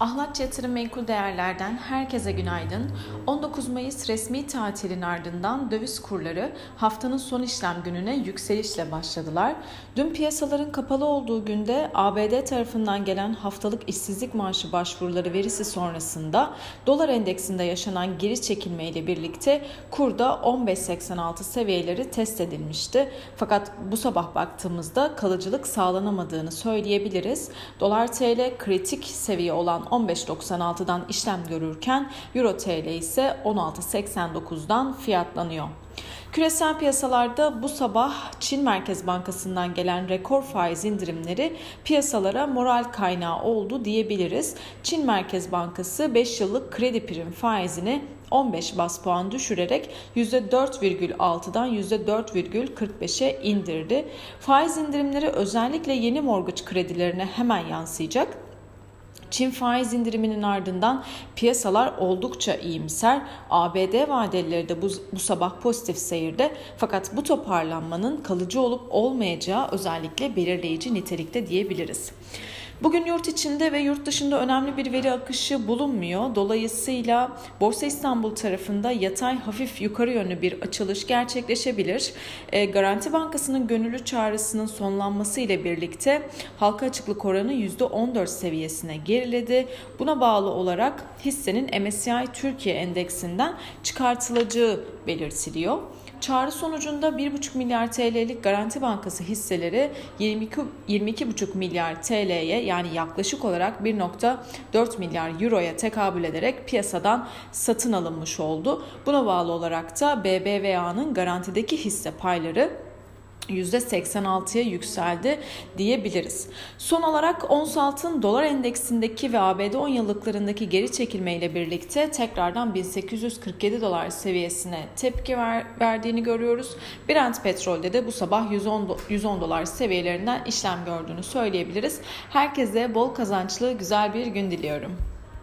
Ahlatçı Yatırım Menkul Değerler'den herkese günaydın. 19 Mayıs resmi tatilin ardından döviz kurları haftanın son işlem gününe yükselişle başladılar. Dün piyasaların kapalı olduğu günde ABD tarafından gelen haftalık işsizlik maaşı başvuruları verisi sonrasında dolar endeksinde yaşanan geri çekilme ile birlikte kurda 15.86 seviyeleri test edilmişti. Fakat bu sabah baktığımızda kalıcılık sağlanamadığını söyleyebiliriz. Dolar TL kritik seviye olan 15.96'dan işlem görürken Euro TL ise 16.89'dan fiyatlanıyor. Küresel piyasalarda bu sabah Çin Merkez Bankası'ndan gelen rekor faiz indirimleri piyasalara moral kaynağı oldu diyebiliriz. Çin Merkez Bankası 5 yıllık kredi prim faizini 15 bas puan düşürerek %4,6'dan %4,45'e indirdi. Faiz indirimleri özellikle yeni mortgage kredilerine hemen yansıyacak. Çin faiz indiriminin ardından piyasalar oldukça iyimser. ABD vadelileri de bu, bu sabah pozitif seyirde fakat bu toparlanmanın kalıcı olup olmayacağı özellikle belirleyici nitelikte diyebiliriz. Bugün yurt içinde ve yurt dışında önemli bir veri akışı bulunmuyor. Dolayısıyla Borsa İstanbul tarafında yatay hafif yukarı yönlü bir açılış gerçekleşebilir. E, Garanti Bankası'nın gönüllü çağrısının sonlanması ile birlikte halka açıklık oranı %14 seviyesine geriledi. Buna bağlı olarak hissenin MSCI Türkiye endeksinden çıkartılacağı belirtiliyor. Çağrı sonucunda 1,5 milyar TL'lik Garanti Bankası hisseleri 22, 22,5 milyar TL'ye yani yaklaşık olarak 1,4 milyar euroya tekabül ederek piyasadan satın alınmış oldu. Buna bağlı olarak da BBVA'nın garantideki hisse payları %86'ya yükseldi diyebiliriz. Son olarak ons altın dolar endeksindeki ve ABD 10 yıllıklarındaki geri çekilme ile birlikte tekrardan 1847 dolar seviyesine tepki ver, verdiğini görüyoruz. Brent petrolde de bu sabah 110, 110 dolar seviyelerinden işlem gördüğünü söyleyebiliriz. Herkese bol kazançlı güzel bir gün diliyorum.